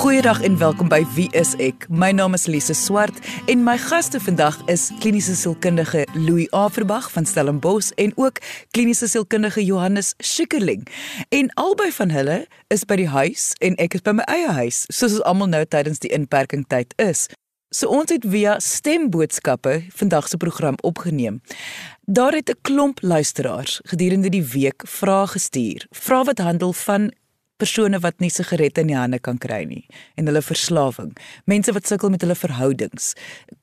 Goeiedag en welkom by Wie is ek? My naam is Lise Swart en my gaste vandag is kliniese sielkundige Louis Averbag van Stellenbosch en ook kliniese sielkundige Johannes Schikkerling. En albei van hulle is by die huis en ek is by my eie huis, soos ons almal nou tydens die inperkingtyd is. So ons het via stemboodskappe vandag se program opgeneem. Daar het 'n klomp luisteraars gedurende die week vrae gestuur. Vrae wat handel van persone wat nie sigarette in die hande kan kry nie en hulle verslawing, mense wat sukkel met hulle verhoudings,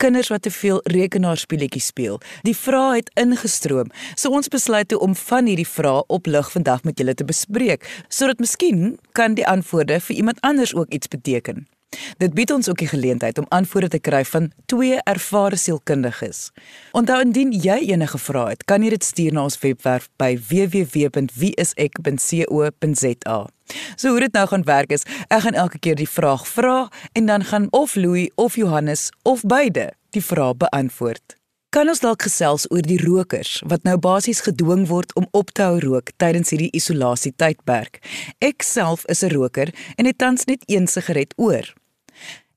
kinders wat te veel rekenaarspeletjies speel. Die vrae het ingestroom. So ons besluit toe om van hierdie vrae op lig vandag met julle te bespreek sodat miskien kan die antwoorde vir iemand anders ook iets beteken. Dit bied ons ook die geleentheid om antwoorde te kry van twee ervare sielkundiges. Onthou indien jy enige vrae het, kan jy dit stuur na ons webwerf by www.wieisek.co.za. So hoe dit nou gaan werk is, ek gaan elke keer die vraag vra en dan gaan of Louis of Johannes of beide die vraag beantwoord. Kan ons dalk gesels oor die rokers wat nou basies gedwing word om op te hou rook tydens hierdie isolasie tydperk? Ek self is 'n roker en het tans net een sigaret oor.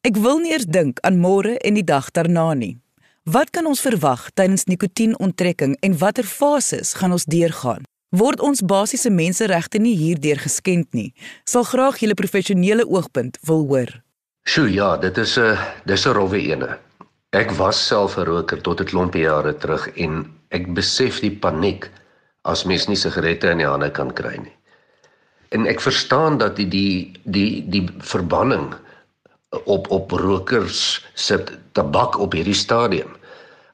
Ek wil nie eers dink aan môre en die dag daarna nie. Wat kan ons verwag tydens nikotienontrekking en watter fases gaan ons deurgaan? Word ons basiese menseregte nie hierdeur geskend nie? Sal graag julle professionele oogpunt wil hoor. Sjoe, ja, dit is 'n dis 'n rowwe ene. Ek was self 'n roker tot 'n klompie jare terug en ek besef die paniek as mens nie sigarette in die hande kan kry nie. En ek verstaan dat die die die die verbanning op op rokers se tabak op hierdie stadium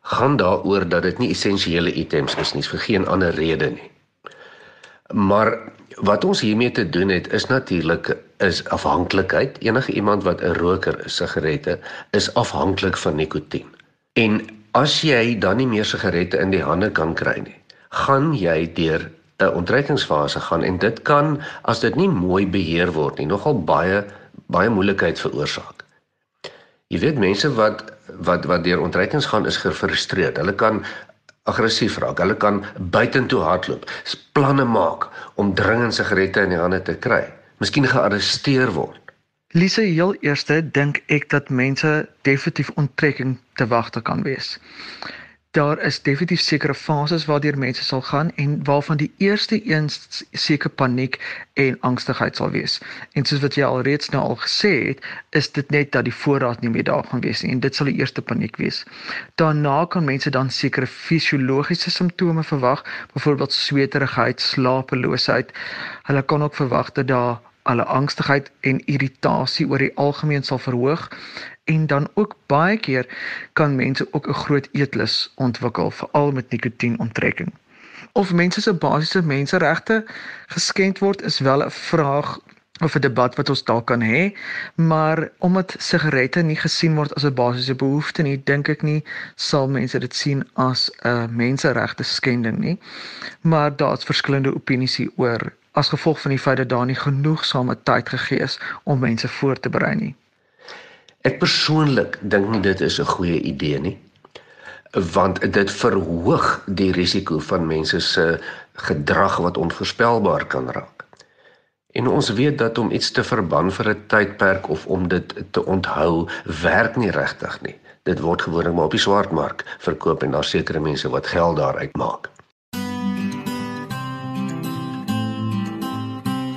gaan daaroor dat dit nie essensiële items is nie vir geen ander rede nie. Maar wat ons hiermee te doen het is natuurlik is afhanklikheid. Enige iemand wat 'n roker is, sigarette, is afhanklik van nikotien. En as jy dan nie meer sigarette in die hande kan kry nie, gaan jy deur 'n onttrekkingsfase gaan en dit kan as dit nie mooi beheer word nie, nogal baie baie moeilikheid veroorsaak. Jy weet mense wat wat wat deur onttrekkings gaan is gefrustreerd. Hulle kan aggressief raak. Hulle kan buitentoe hardloop, planne maak om dringend sigarette in die hande te kry. Miskien gearresteer word. Lise, heel eerste dink ek dat mense definitief onttrekking te wagte kan wees daar is definitief sekere fases waardeur mense sal gaan en waarvan die eerste een seker paniek en angstigheid sal wees. En soos wat jy al reeds nou al gesê het, is dit net dat die voorraad nie meer daar gaan wees nie en dit sal die eerste paniek wees. Daarna kan mense dan sekere fisiologiese simptome verwag, byvoorbeeld sweterigheid, slapeloosheid. Hulle kan ook verwag dat daar alle angstigheid en irritasie oor die algemeen sal verhoog en dan ook baie keer kan mense ook 'n groot eetlus ontwikkel veral met nikotienontrekking. Of mense se basiese menseregte geskend word is wel 'n vraag of 'n debat wat ons dalk kan hê, maar omdat sigarette nie gesien word as 'n basiese behoefte nie, dink ek nie sal mense dit sien as 'n menseregte skending nie. Maar daar's verskillende opinies hieroor as gevolg van die feit dat daar nie genoegsame tyd gegee is om mense voor te berei nie. Ek persoonlik dink nie dit is 'n goeie idee nie want dit verhoog die risiko van mense se gedrag wat onvoorspelbaar kan raak. En ons weet dat om iets te verban vir 'n tydperk of om dit te onthou werk nie regtig nie. Dit word gewoonlik maar op die swartmark verkoop en daar sekere mense wat geld daaruit maak.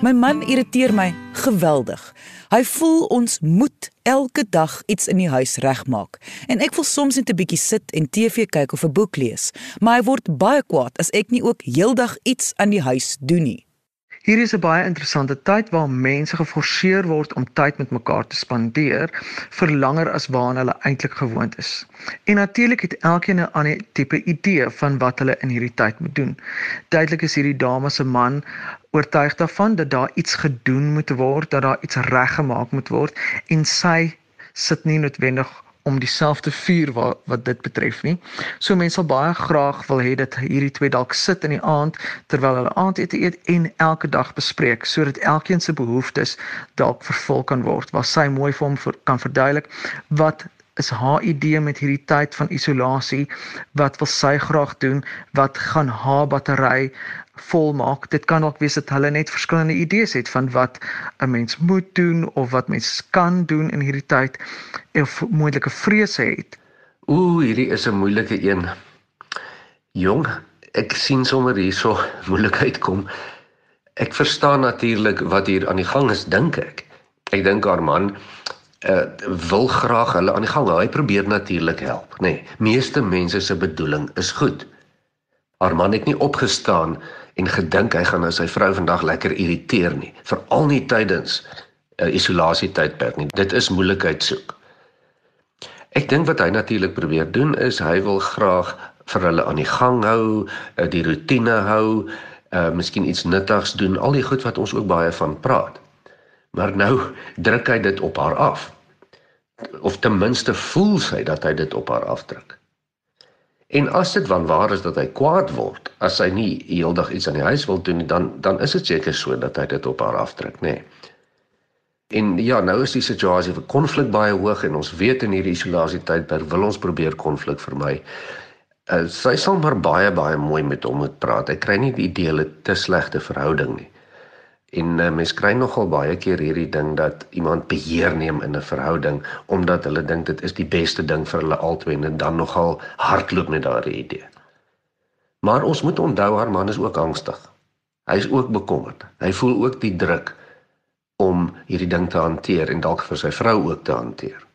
My man irriteer my geweldig. Hy voel ons moet elke dag iets in die huis regmaak. En ek wil soms net 'n bietjie sit en TV kyk of 'n boek lees, maar hy word baie kwaad as ek nie ook heeldag iets aan die huis doen nie. Hier is 'n baie interessante tyd waar mense geforseer word om tyd met mekaar te spandeer vir langer as waaraan hulle eintlik gewoond is. En natuurlik het elkeen 'n ander tipe idee van wat hulle in hierdie tyd moet doen. Duidelik is hierdie dame se man oortuig daarvan dat daar iets gedoen moet word, dat daar iets reggemaak moet word en sy sit nie noodwendig om dieselfde vuur wat wat dit betref nie. So mense sal baie graag wil hê dat hierdie twee dalk sit in die aand terwyl hulle aandete eet en elke dag bespreek sodat elkeen se behoeftes dalk vervul kan word. Waar sy mooi vir hom kan verduidelik wat is haar idee met hierdie tyd van isolasie wat wil sy graag doen wat gaan haar battery volmaak dit kan ook wees dat hulle net verskillende idees het van wat 'n mens moet doen of wat mens kan doen in hierdie tyd of moeilike vrese het ooh hierdie is 'n moeilike een jong ek sien sommer hierso moeilikheid kom ek verstaan natuurlik wat hier aan die gang is dink ek ek dink haar man uh, wil graag hulle aan die gang hou. Hy probeer natuurlik help, nê. Nee, meeste mense se bedoeling is goed. Haar man het nie opgestaan en gedink hy gaan nou sy vrou vandag lekker irriteer nie, veral nie tydens 'n uh, eh, isolasie tydperk nie. Dit is moeilikheid soek. Ek dink wat hy natuurlik probeer doen is hy wil graag vir hulle aan die gang hou, uh, die rotine hou, uh miskien iets nuttigs doen, al die goed wat ons ook baie van praat. Maar nou druk hy dit op haar af. Of ten minste voel sy dat hy dit op haar afdruk. En as dit wanwaar is dat hy kwaad word as sy nie heeldag iets aan die huis wil doen nie, dan dan is dit seker so dat hy dit op haar afdruk, nê. Nee. En ja, nou is die situasie vir konflik baie hoog en ons weet in hierdie isolasie tydperk wil ons probeer konflik vermy. Uh, sy sal maar baie baie mooi met hom moet praat. Hy kry nie die idee hulle te slegte verhouding nie. En uh, mens kry nogal baie keer hierdie ding dat iemand beheer neem in 'n verhouding omdat hulle dink dit is die beste ding vir hulle albei en dan nogal hardloop met daardie idee. Maar ons moet onthou haar man is ook angstig. Hy is ook bekommerd. Hy voel ook die druk om hierdie ding te hanteer en dalk vir sy vrou ook te hanteer.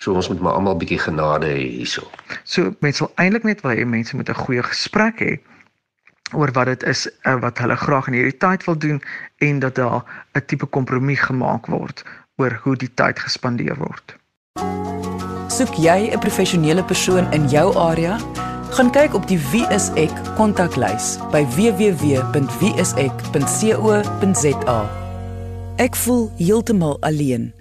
So ons moet maar almal bietjie genade hê hierso. So mense sal eintlik net wil hê mense moet 'n goeie gesprek hê oor wat dit is uh, wat hulle graag in hierdie tyd wil doen en dat daar 'n tipe kompromie gemaak word oor hoe die tyd gespandeer word. Soek jy 'n professionele persoon in jou area? Gaan kyk op die Wie is ek kontaklys by www.wieisek.co.za. Ek voel heeltemal alleen.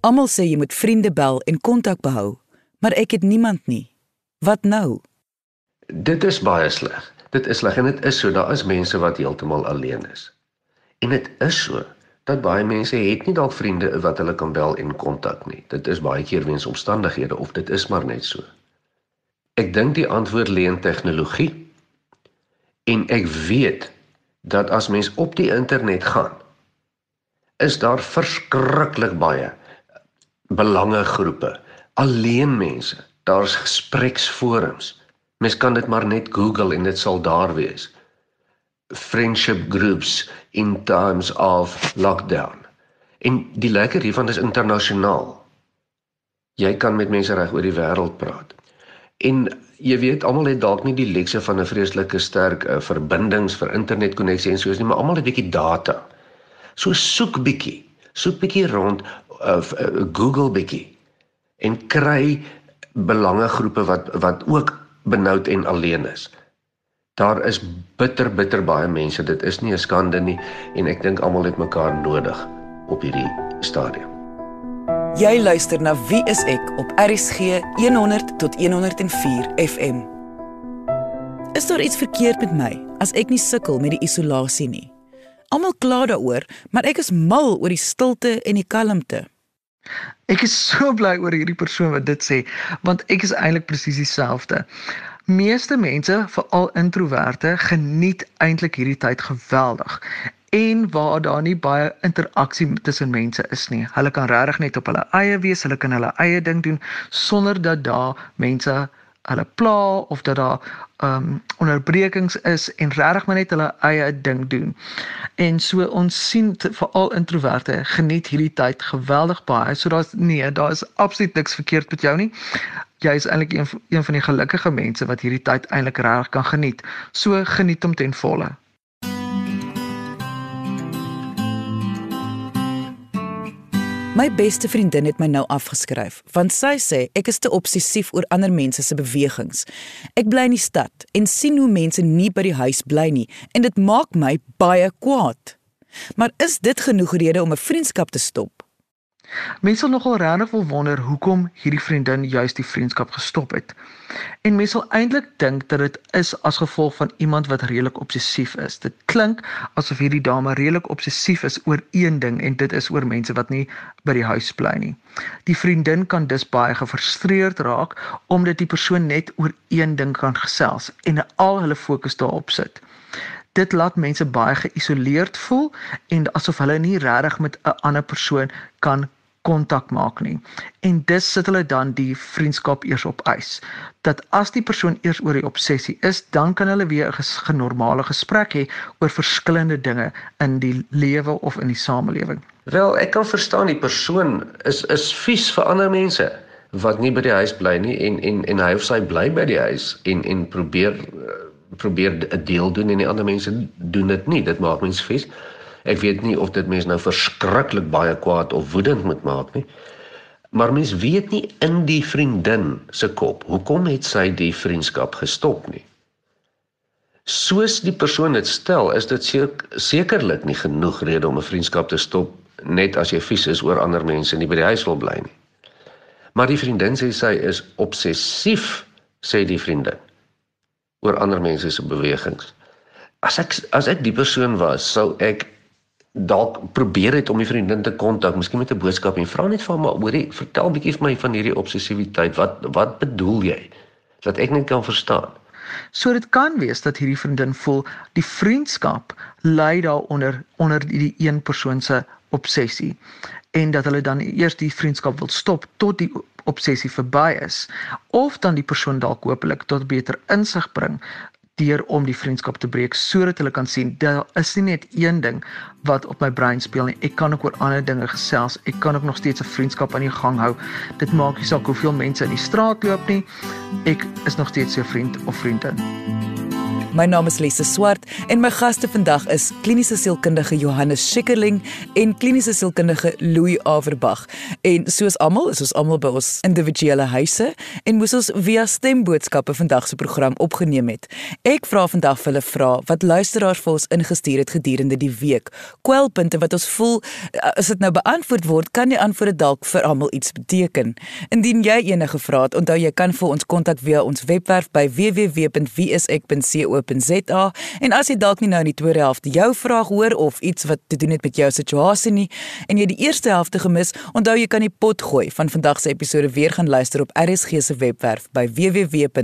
Almal sê jy moet vriende bel en kontak behou, maar ek het niemand nie. Wat nou? Dit is baie sleg. Dit is sleg en dit is so, daar is mense wat heeltemal alleen is. En dit is so dat baie mense het nie dalk vriende wat hulle kan bel en kontak nie. Dit is baie keer weens omstandighede of dit is maar net so. Ek dink die antwoord lê in tegnologie. En ek weet dat as mens op die internet gaan, is daar verskriklik baie belangegroepe, alleen mense. Daar's gespreksforums. Mens kan dit maar net Google en dit sal daar wees. Friendship groups in times of lockdown. En die lekker hiervan is internasionaal. Jy kan met mense reg oor die wêreld praat. En jy weet almal het dalk nie die lekse van 'n vreeslike sterk uh, verbindings vir internetkonneksie en soos nie, maar almal het 'n bietjie data. So soek bietjie, soek bietjie rond of uh, uh, Google bietjie en kry belangegroepe wat wat ook benoud en alleen is. Daar is bitter bitter baie mense. Dit is nie 'n skande nie en ek dink almal het mekaar nodig op hierdie stadium. Jy luister na Wie is ek op RCG 100 tot 104 FM. Is daar iets verkeerd met my as ek nie sukkel met die isolasie nie? Almal kla daaroor, maar ek is mal oor die stilte en die kalmte. Ek is so bly oor hierdie persoon wat dit sê, want ek is eintlik presies dieselfde. Meeste mense, veral introverte, geniet eintlik hierdie tyd geweldig en waar daar nie baie interaksie tussen mense is nie. Hulle kan regtig net op hulle eie wees, hulle kan hulle eie ding doen sonder dat daar mense hulle pla of dat daar ehm um, onderbrekings is en regtig maar net hulle eie ding doen. En so ons sien veral introverte geniet hierdie tyd geweldig baie. So daar's nee, daar is absoluut niks verkeerd met jou nie. Jy is eintlik een een van die gelukkige mense wat hierdie tyd eintlik regtig kan geniet. So geniet hom ten volle. My beste vriendin het my nou afgeskryf want sy sê ek is te obsessief oor ander mense se bewegings. Ek bly in die stad en sien hoe mense nie by die huis bly nie en dit maak my baie kwaad. Maar is dit genoeg rede om 'n vriendskap te stop? Mense sal nogal regtig wil wonder hoekom hierdie vriendin juis die vriendskap gestop het. En mense sal eintlik dink dat dit is as gevolg van iemand wat redelik obsessief is. Dit klink asof hierdie dame redelik obsessief is oor een ding en dit is oor mense wat nie by die huis bly nie. Die vriendin kan dus baie gefrustreerd raak omdat die persoon net oor een ding kan gesels en al hulle fokus daarop sit dit laat mense baie geïsoleerd voel en asof hulle nie regtig met 'n ander persoon kan kontak maak nie. En dis sit hulle dan die vriendskap eers op ys. Dat as die persoon eers oor die obsessie is, dan kan hulle weer 'n genormale gesprek hê oor verskillende dinge in die lewe of in die samelewing. Wel, ek kan verstaan die persoon is is vies vir ander mense wat nie by die huis bly nie en en en hy of sy bly by die huis en en probeer uh, probeer 'n deel doen en die ander mense doen dit nie. Dit maak mense vies. Ek weet nie of dit mense nou verskriklik baie kwaad of woedend moet maak nie. Maar mens weet nie in die vriendin se kop hoekom het sy die vriendskap gestop nie. Soos die persoon dit stel, is dit sekerlik nie genoeg rede om 'n vriendskap te stop net as jy vies is oor ander mense nie by die huis wil bly nie. Maar die vriendin sê sy is obsessief, sê die vriendin oor ander mense se bewegings. As ek as ek die persoon was, sou ek dalk probeer het om die vriendin te kontak, miskien met 'n boodskap en vra net vir haar, hoorie, vertel bietjie vir my van hierdie obsessiwiteit. Wat wat bedoel jy? Dat ek net kan verstaan. So dit kan wees dat hierdie vriendin voel die vriendskap lei daaronder onder die een persoon se obsessie en dat hulle dan eers die vriendskap wil stop tot die obsessie verby is of dan die persoon dalk hopelik tot beter insig bring deur om die vriendskap te breek sodat hulle kan sien daar is nie net een ding wat op my brein speel nie. Ek kan ook oor ander dinge gesels. Ek kan ook nog steeds 'n vriendskap aan die gang hou. Dit maak nie saak hoeveel mense in die straat loop nie. Ek is nog steeds jou vriend of vriendin My naam is Lise Swart en my gaste vandag is kliniese sielkundige Johannes Schikkerling en kliniese sielkundige Louis Averbag. En soos almal is ons almal by ons individuele huise en moes ons via stemboodskappe vandag se program opgeneem het. Ek vra vandag vir hulle vra wat luisteraars vir ons ingestuur het gedurende die week. Kwelpunte wat ons voel as dit nou beantwoord word, kan die antwoorde dalk vir almal iets beteken. Indien jy enige vrae het, onthou jy kan vir ons kontak via ons webwerf by www.wsek.co rsg.co.za en as jy dalk nie nou in die tweede helfte jou vraag hoor of iets wat te doen het met jou situasie nie en jy die eerste helfte gemis, onthou jy kan die pot gooi van vandag se episode weer gaan luister op RSG se webwerf by www.rsg.co.za.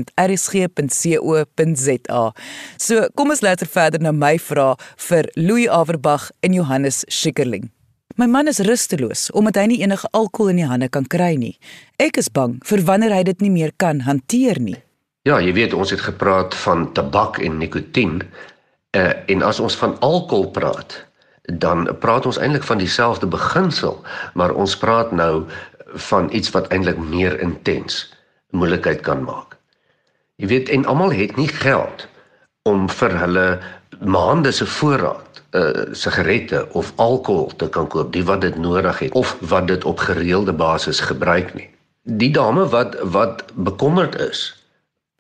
So, kom ons luister verder na my vraag vir Louis Averbag en Johannes Schikkerling. My man is rusteloos omdat hy nie enige alkohol in die hande kan kry nie. Ek is bang vir wanneer hy dit nie meer kan hanteer nie. Ja, jy weet ons het gepraat van tabak en nikotien. Uh, en as ons van alkohol praat, dan praat ons eintlik van dieselfde beginsel, maar ons praat nou van iets wat eintlik meer intens moeilikheid kan maak. Jy weet en almal het nie geld om vir hulle maande se voorraad uh sigarette of alkohol te kan koop, die wat dit nodig het of wat dit op gereelde basis gebruik nie. Die dame wat wat bekommerd is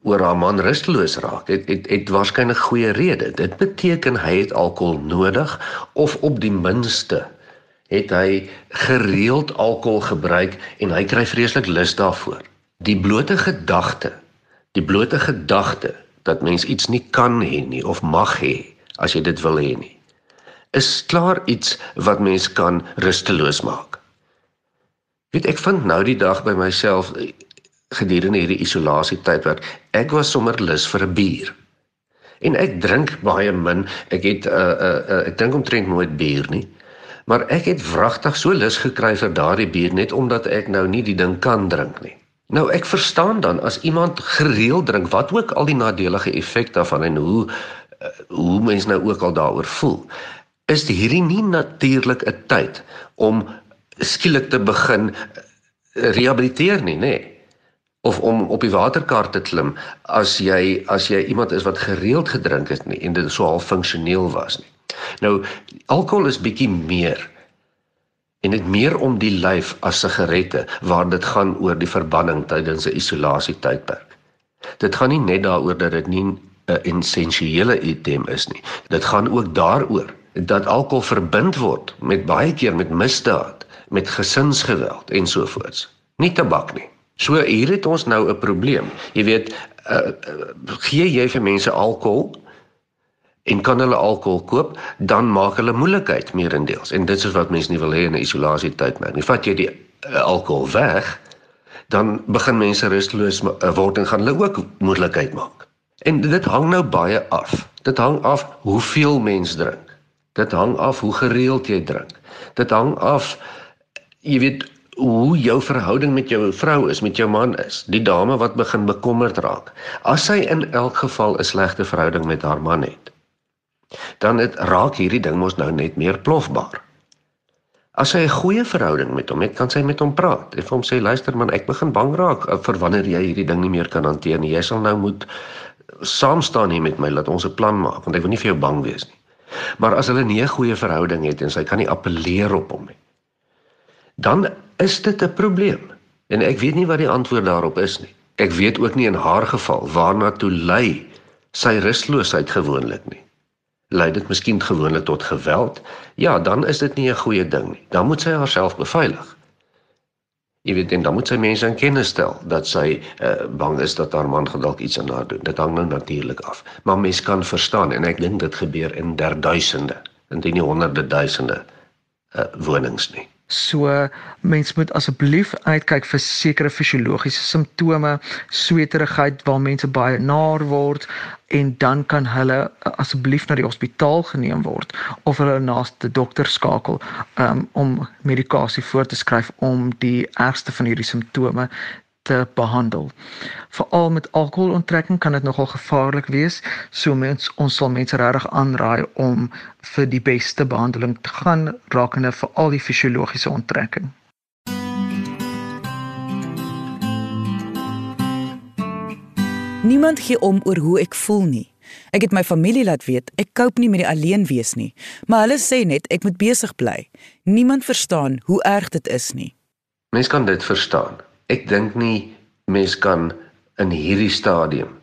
oor haar man rusteloos raak, het het, het waarskynlik goeie rede. Dit beteken hy het alkohol nodig of op die minste het hy gereeld alkohol gebruik en hy kry vreeslik lus daarvoor. Die blote gedagte, die blote gedagte dat mens iets nie kan hê nie of mag hê as jy dit wil hê nie, is klaar iets wat mens kan rusteloos maak. Weet ek vind nou die dag by myself gedurende hierdie isolasie tydperk. Ek was sommer lus vir 'n bier. En ek drink baie min. Ek het 'n uh, 'n uh, uh, ek drink omtrent nooit bier nie. Maar ek het wragtig so lus gekry vir daardie bier net omdat ek nou nie die ding kan drink nie. Nou ek verstaan dan as iemand gereeld drink wat ook al die nadelige effek daarvan en hoe uh, hoe mense nou ook al daaroor voel. Is hierdie nie natuurlik 'n tyd om skielik te begin rehabiliteer nie, nê? Nee of om op die waterkar te klim as jy as jy iemand is wat gereeld gedrink het nie en dit so half funksioneel was nie. Nou alkohol is bietjie meer en dit meer om die lyf as sigarette waar dit gaan oor die verbanning tydens 'n isolasie tydperk. Dit gaan nie net daaroor dat dit nie 'n essensiële item is nie. Dit gaan ook daaroor dat alkohol verbind word met baie keer met misdaad met gesinsgeweld en so voorts. Nie tabak nie. So hier het ons nou 'n probleem. Jy weet, uh, uh, gee jy vir mense alkohol en kan hulle alkohol koop, dan maak hulle moeilikheid meerendeels. En dit is wat mense nie wil hê in 'n isolasie tydperk nie. Vat jy die uh, alkohol weg, dan begin mense rusteloos word en gaan hulle ook moeilikheid maak. En dit hang nou baie af. Dit hang af hoeveel mens drink. Dit hang af hoe gereeld jy drink. Dit hang af jy weet hoe jou verhouding met jou vrou is, met jou man is. Die dame wat begin bekommerd raak. As sy in elk geval 'n slegte verhouding met haar man het, dan het raak hierdie ding mos nou net meer plofbaar. As sy 'n goeie verhouding met hom het, kan sy met hom praat. En vir hom sê luister man, ek begin bang raak eh, vir wanneer jy hierdie ding nie meer kan hanteer nie. Jy sal nou moet saam staan hier met my dat ons 'n plan maak want ek wil nie vir jou bang wees nie. Maar as hulle nie 'n goeie verhouding het en sy kan nie appeleer op hom nie, dan is dit 'n probleem. En ek weet nie wat die antwoord daarop is nie. Ek weet ook nie in haar geval waarna toe lei sy rusteloosheid gewoonlik nie. Lei dit miskien gewoonlik tot geweld? Ja, dan is dit nie 'n goeie ding nie. Dan moet sy haarself beveilig. Jy weet en dan moet sy mense in kennis stel dat sy uh, bang is dat haar man dalk iets aan haar doen. Dit hang nou natuurlik af. Maar mens kan verstaan en ek dink dit gebeur in derduisende, indien nie honderde duisende uh, wonings nie. So mens moet asseblief uitkyk vir sekere fisiologiese simptome, sweterigheid waar mense baie naar word en dan kan hulle uh, asseblief na die hospitaal geneem word of hulle naaste dokter skakel um, om medikasie voor te skryf om die ergste van hierdie simptome te behandel. Veral met alkoholontrekking kan dit nogal gevaarlik wees. So mens ons sal mense regtig aanraai om vir die beste behandeling te gaan rakende vir al die fisiologiese onttrekking. Niemand gee om oor hoe ek voel nie. Ek het my familie laat weet ek koop nie met die alleen wees nie, maar hulle sê net ek moet besig bly. Niemand verstaan hoe erg dit is nie. Mens kan dit verstaan ek dink nie mens kan in hierdie stadium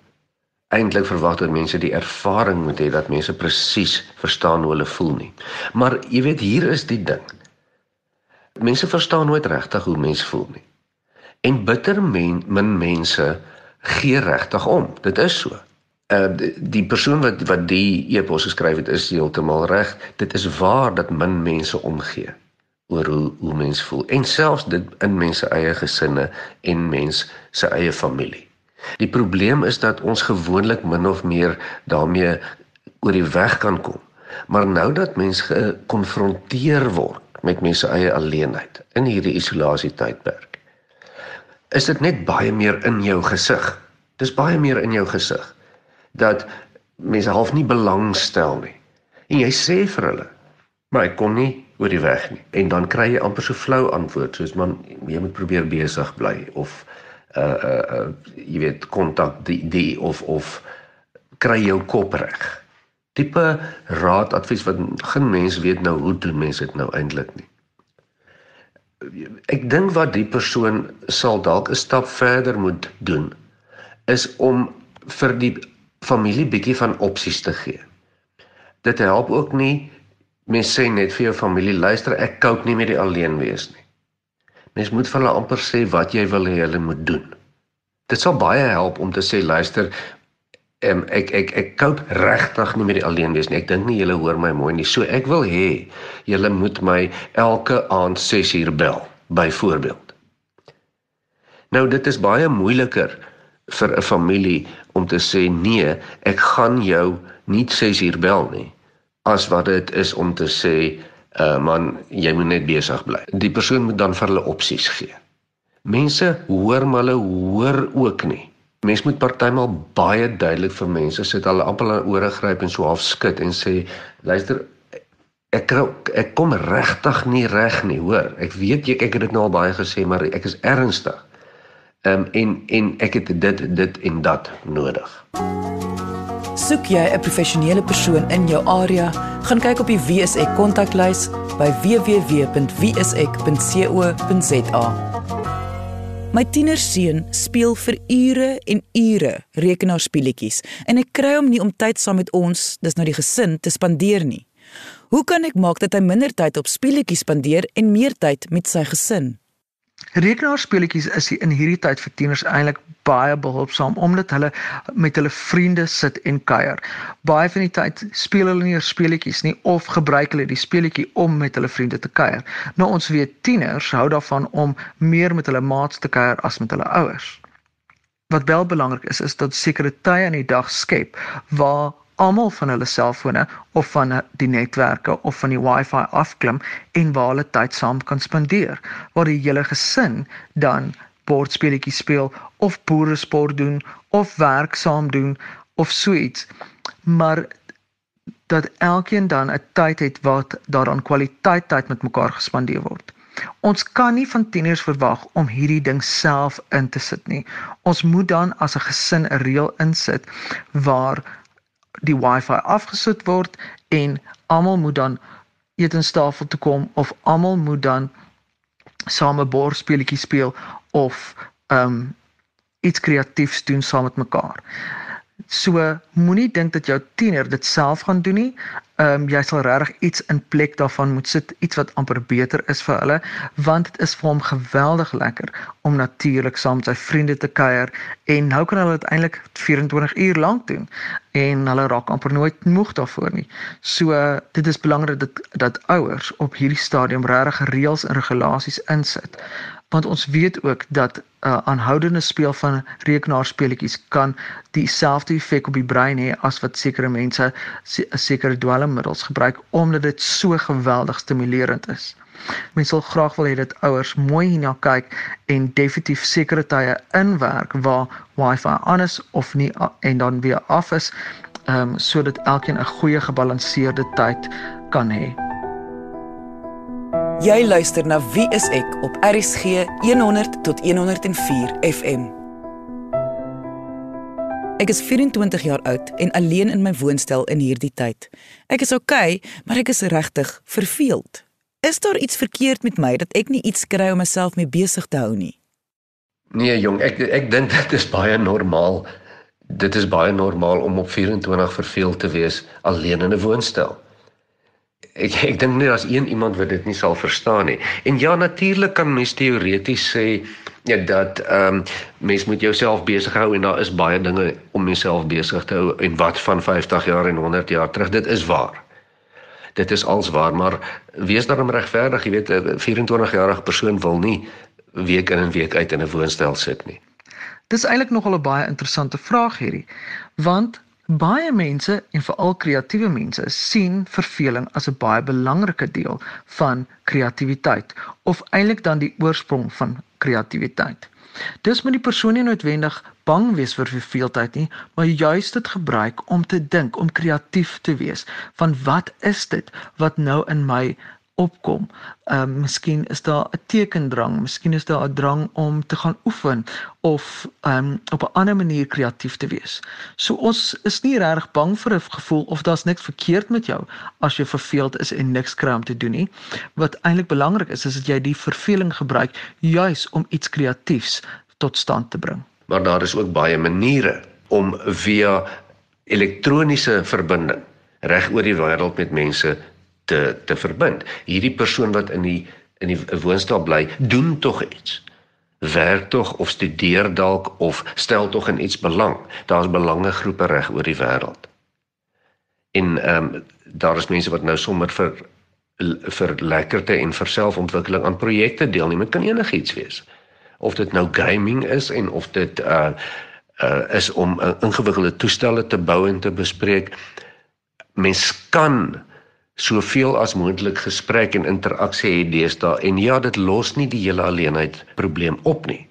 eintlik verwag dat mense die ervaring moet hê dat mense presies verstaan hoe hulle voel nie. Maar jy weet hier is die ding. Mense verstaan nooit regtig hoe mense voel nie. En bitter men, min mense gee regtig om. Dit is so. Uh die, persoon wat wat die e-pos geskryf het is heeltemal reg. Dit is waar dat min mense omgee oor hoe hoe mens voel en selfs dit in mense eie gesinne en mens se eie familie. Die probleem is dat ons gewoonlik min of meer daarmee oor die weg kan kom. Maar nou dat mens gekonfronteer word met mense eie alleenheid in hierdie isolasie tydperk, is dit net baie meer in jou gesig. Dis baie meer in jou gesig dat mense half nie belangstel nie. En jy sê vir hulle, maar ek kon nie oor die weg nie. En dan kry jy amper so flou antwoord soos man jy moet probeer besig bly of uh uh, uh jy weet kontak die die of of kry jou kop reg. Tipe raad advies wat geen mens weet nou hoe doen mense dit nou eintlik nie. Ek dink wat die persoon sal dalk 'n stap verder moet doen is om vir die familie bietjie van opsies te gee. Dit help ook nie Mens sê net vir jou familie, luister, ek koop nie met die alleen wees nie. Mens moet vir hulle amper sê wat jy wil hê hulle moet doen. Dit sal baie help om te sê, luister, em, ek ek ek koop regtig nie met die alleen wees nie. Ek dink nie julle hoor my mooi nie. So ek wil hê julle moet my elke aand 6 uur bel, byvoorbeeld. Nou dit is baie moeiliker vir 'n familie om te sê nee, ek gaan jou nie 6 uur bel nie as wat dit is om te sê uh man jy moet net besig bly. Die persoon moet dan vir hulle opsies gee. Mense hoor maar hulle hoor ook nie. Mense moet partymal baie duidelik vir mense sit hulle amper aan ore gryp en so half skud en sê luister ek ek kom regtig nie reg nie hoor. Ek weet jy ek het dit nou al baie gesê maar ek is ernstig. Ehm um, en en ek het dit dit en dat nodig. Soek jy 'n professionele persoon in jou area, gaan kyk op die WSE kontaklys by www.wse.co.za. My tienerseun speel vir ure en ure rekenaarspeletjies en ek kry hom nie om tyd saam met ons, dis nou die gesin, te spandeer nie. Hoe kan ek maak dat hy minder tyd op speletjies spandeer en meer tyd met sy gesin? Rekenaarspeletjies is in hierdie tyd vir tieners eintlik baie behulpsaam omdat hulle met hulle vriende sit en kuier. Baie van die tyd speel hulle nie speletjies nie of gebruik hulle die speletjie om met hulle vriende te kuier. Nou ons weet tieners hou daarvan om meer met hulle maats te kuier as met hulle ouers. Wat wel belangrik is is dat sekere tye in die dag skep waar almal van hulle selfone of van die netwerke of van die wifi afklim en waar hulle tyd saam kan spandeer waar die hele gesin dan bordspeletjies speel of boeresport doen of werk saam doen of so iets maar dat elkeen dan 'n tyd het wat daaraan kwaliteit tyd met mekaar gespandeer word. Ons kan nie van tieners verwag om hierdie ding self in te sit nie. Ons moet dan as 'n gesin 'n reël insit waar die wifi afgesit word en almal moet dan etenstafel toe kom of almal moet dan same bordspeletjies speel of ehm um, iets kreatiefs doen saam met mekaar. So moenie dink dat jou tiener dit self gaan doen nie ehm um, jy sal regtig iets in plek daarvan moet sit, iets wat amper beter is vir hulle, want dit is vir hom geweldig lekker om natuurlik saam met sy vriende te kuier en nou kan hulle dit eintlik 24 uur lank doen en hulle raak amper nooit moeg daarvoor nie. So dit is belangrik dat dat ouers op hierdie stadium regtig reëls en regulasies insit want ons weet ook dat uh, aanhoudende speel van rekenaarspeletjies kan dieselfde effek op die brein hê as wat sekere mense sekere dwelmmiddels gebruik omdat dit so geweldig stimulerend is. Mense sal graag wil hê dat ouers mooi hierna kyk en definitief sekere tye inwerk waar wifi aan is of nie en dan weer af is, ehm um, sodat elkeen 'n goeie gebalanseerde tyd kan hê. Jy luister na Wie is ek op RCG 100 tot 104 FM. Ek is 24 jaar oud en alleen in my woonstel in hierdie tyd. Ek is oukei, okay, maar ek is regtig verveeld. Is daar iets verkeerd met my dat ek nie iets kry om myself mee besig te hou nie? Nee jong, ek ek dink dit is baie normaal. Dit is baie normaal om op 24 verveeld te wees alleen in 'n woonstel ek ek dink nie daar's een iemand wat dit nie sal verstaan nie. En ja, natuurlik kan mens teoreties sê ja dat ehm um, mens moet jouself besig hou en daar is baie dinge om jouself besig te hou en wat van 50 jaar en 100 jaar terug dit is waar. Dit is als waar, maar wees daarom regverdig, jy weet 'n 24-jarige persoon wil nie week in en week uit in 'n woonstel sit nie. Dis eintlik nogal 'n baie interessante vraag hierdie. Want Baie mense en veral kreatiewe mense sien verveling as 'n baie belangrike deel van kreatiwiteit of eintlik dan die oorsprong van kreatiwiteit. Dis moet die persoon nie noodwendig bang wees vir verveeldheid nie, maar juist dit gebruik om te dink, om kreatief te wees van wat is dit wat nou in my opkom. Ehm uh, miskien is daar 'n tekendrang, miskien is daar 'n drang om te gaan oefen of ehm um, op 'n ander manier kreatief te wees. So ons is nie regtig bang vir 'n gevoel of daar's niks verkeerd met jou as jy verveeld is en niks kry om te doen nie. Wat eintlik belangrik is is dat jy die verveling gebruik juis om iets kreatiefs tot stand te bring. Maar daar is ook baie maniere om via elektroniese verbinding reg oor die wêreld met mense te te verbind. Hierdie persoon wat in die in die woonstel bly, doen tog iets. Werk tog of studeer dalk of stel tog in iets belang. Daar's belangegroepe reg oor die wêreld. En ehm um, daar is mense wat nou sommer vir vir lekkerte en vir selfontwikkeling aan projekte deelneem. Dit kan enigiets wees. Of dit nou gaming is en of dit uh uh is om uh, ingewikkelde toestelle te bou en te bespreek. Mens kan soveel as moontlik gesprek en interaksie hê deesdae. En ja dit los nie die hele alleenheid probleem op nie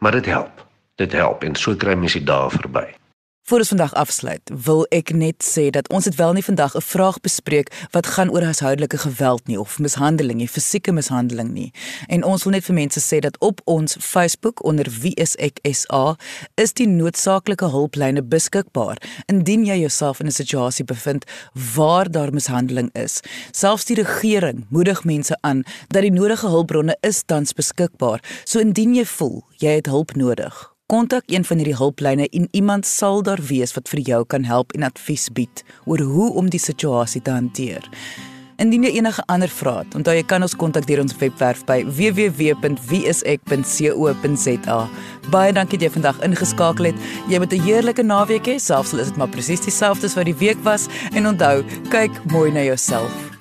maar dit help. Dit help en so kry mens die dae verby Voor ons vandag afsluit, wil ek net sê dat ons het wel nie vandag 'n vraag bespreek wat gaan oor huishoudelike geweld nie of mishandeling nie, fisieke mishandeling nie. En ons wil net vir mense sê dat op ons Facebook onder Wie is ek SA is die noodsaaklike hulplyne beskikbaar indien jy jouself in 'n situasie bevind waar daar mishandeling is. Selfs die regering moedig mense aan dat die nodige hulpbronne is tans beskikbaar. So indien jy voel jy het hulp nodig, Kontak een van hierdie hulplyne en iemand sal daar wees wat vir jou kan help en advies bied oor hoe om die situasie te hanteer. Indien jy enige ander vrae het, onthou jy kan ons kontak deur ons webwerf by www.wieisek.co.za. Baie dankie dat jy vandag ingeskakel het. Jy moet 'n heerlike naweek hê, selfs al is dit maar presies dieselfde as wat die week was en onthou, kyk mooi na jouself.